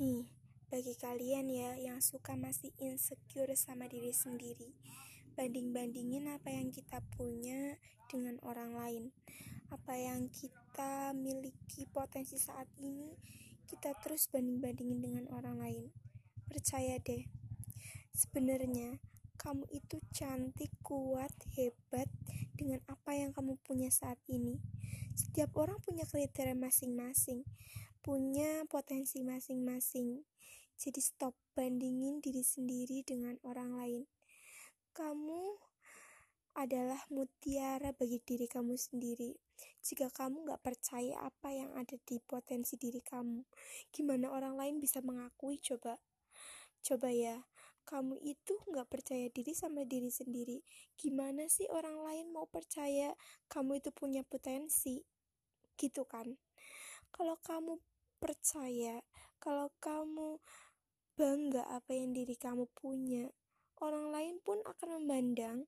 Nih, bagi kalian ya yang suka masih insecure sama diri sendiri, banding-bandingin apa yang kita punya dengan orang lain. Apa yang kita miliki potensi saat ini, kita terus banding-bandingin dengan orang lain. Percaya deh, sebenarnya kamu itu cantik, kuat, hebat dengan apa yang kamu punya saat ini. Setiap orang punya kriteria masing-masing punya potensi masing-masing. Jadi stop bandingin diri sendiri dengan orang lain. Kamu adalah mutiara bagi diri kamu sendiri. Jika kamu gak percaya apa yang ada di potensi diri kamu, gimana orang lain bisa mengakui coba? Coba ya, kamu itu gak percaya diri sama diri sendiri. Gimana sih orang lain mau percaya kamu itu punya potensi? Gitu kan? Kalau kamu percaya kalau kamu bangga apa yang diri kamu punya, orang lain pun akan memandang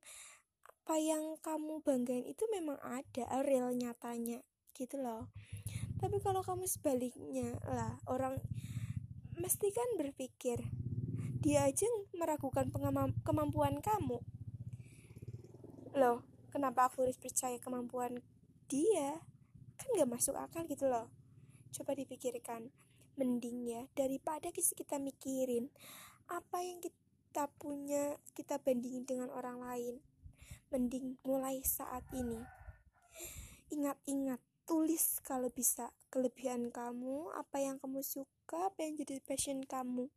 apa yang kamu banggain itu memang ada, real nyatanya, gitu loh. Tapi kalau kamu sebaliknya lah, orang mesti kan berpikir, dia aja meragukan kemampuan kamu. Loh, kenapa aku harus percaya kemampuan dia? Kan gak masuk akal gitu loh coba dipikirkan. Mending ya daripada kita mikirin apa yang kita punya kita bandingin dengan orang lain. Mending mulai saat ini. Ingat-ingat tulis kalau bisa kelebihan kamu apa yang kamu suka apa yang jadi passion kamu.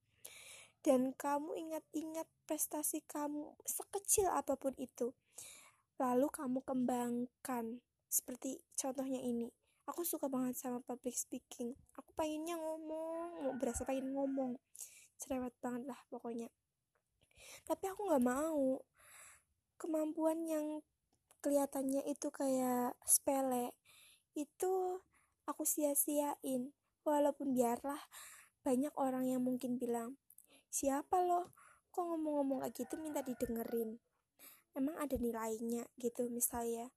Dan kamu ingat-ingat prestasi kamu sekecil apa pun itu. Lalu kamu kembangkan. Seperti contohnya ini aku suka banget sama public speaking. Aku pengennya ngomong mau berasa pengen ngomong. Cerewet banget lah pokoknya. Tapi aku nggak mau. Kemampuan yang kelihatannya itu kayak sepele itu aku sia-siain. Walaupun biarlah banyak orang yang mungkin bilang siapa loh? Kok ngomong-ngomong kayak gitu minta didengerin? Emang ada nilainya gitu misalnya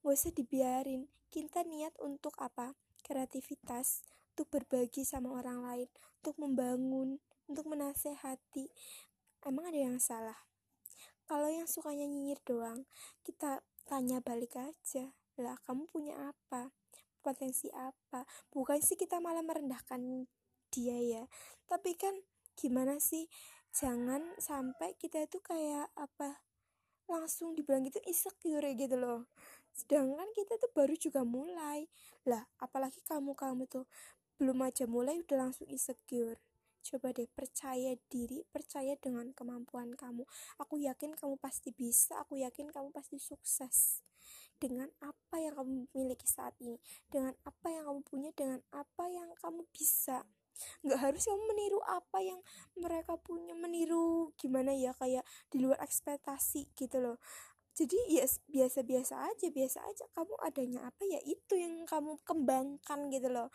gak usah dibiarin. Kita niat untuk apa? Kreativitas untuk berbagi sama orang lain untuk membangun untuk menasehati. Emang ada yang salah? Kalau yang sukanya nyinyir doang kita tanya balik aja. Lah kamu punya apa? Potensi apa? Bukan sih kita malah merendahkan dia ya. Tapi kan gimana sih? Jangan sampai kita itu kayak apa langsung dibilang gitu insecure gitu loh sedangkan kita tuh baru juga mulai. Lah apalagi kamu kamu tuh belum aja mulai udah langsung insecure. Coba deh percaya diri percaya dengan kemampuan kamu. Aku yakin kamu pasti bisa aku yakin kamu pasti sukses. Dengan apa yang kamu miliki saat ini dengan apa yang kamu punya dengan apa yang kamu bisa. Nggak harus kamu meniru apa yang mereka punya meniru gimana ya kayak di luar ekspektasi gitu loh jadi ya biasa-biasa aja biasa aja. Kamu adanya apa ya itu yang kamu kembangkan gitu loh.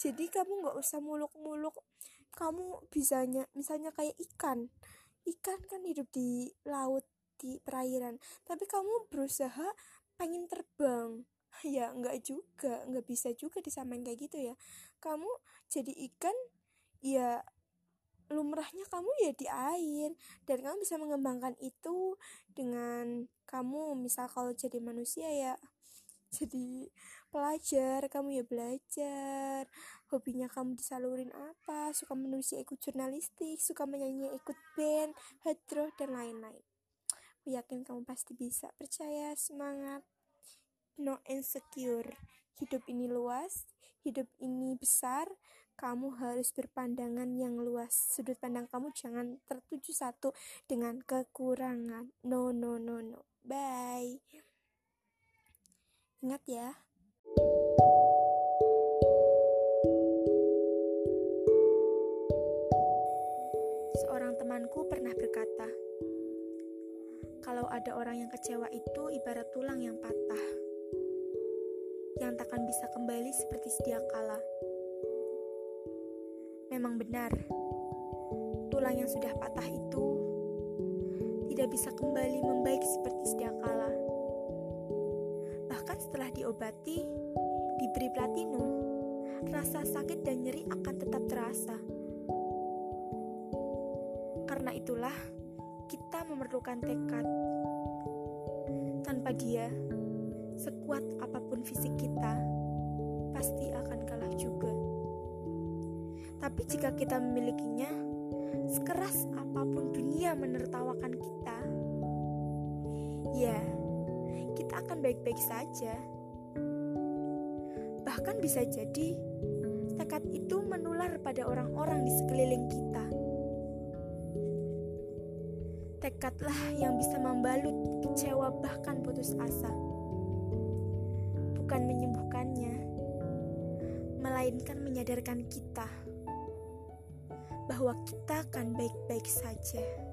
Jadi kamu nggak usah muluk-muluk. Kamu bisanya misalnya kayak ikan. Ikan kan hidup di laut di perairan. Tapi kamu berusaha pengen terbang. Ya nggak juga nggak bisa juga disamain kayak gitu ya. Kamu jadi ikan ya lumrahnya kamu ya di air. Dan kamu bisa mengembangkan itu dengan kamu misal kalau jadi manusia ya jadi pelajar kamu ya belajar. Hobinya kamu disalurin apa? Suka manusia ikut jurnalistik suka menyanyi ikut band hydro dan lain-lain. Aku yakin kamu pasti bisa. Percaya semangat. No insecure. Hidup ini luas hidup ini besar kamu harus berpandangan yang luas. Sudut pandang kamu jangan tertuju satu dengan kekurangan. No, no, no, no. Bye. Ingat ya. Seorang temanku pernah berkata, kalau ada orang yang kecewa itu ibarat tulang yang patah, yang takkan bisa kembali seperti sedia kala. Memang benar, tulang yang sudah patah itu tidak bisa kembali membaik seperti sedia kala. Bahkan setelah diobati, diberi platinum, rasa sakit dan nyeri akan tetap terasa. Karena itulah, kita memerlukan tekad. Tanpa dia, sekuat apa pun fisik kita, pasti akan kalah juga. Tapi jika kita memilikinya, sekeras apa pun dunia menertawakan kita, ya, kita akan baik-baik saja. Bahkan bisa jadi tekad itu menular pada orang-orang di sekeliling kita. Tekadlah yang bisa membalut kecewa bahkan putus asa. Bukan menyembuhkannya, melainkan menyadarkan kita bahwa kita akan baik-baik saja.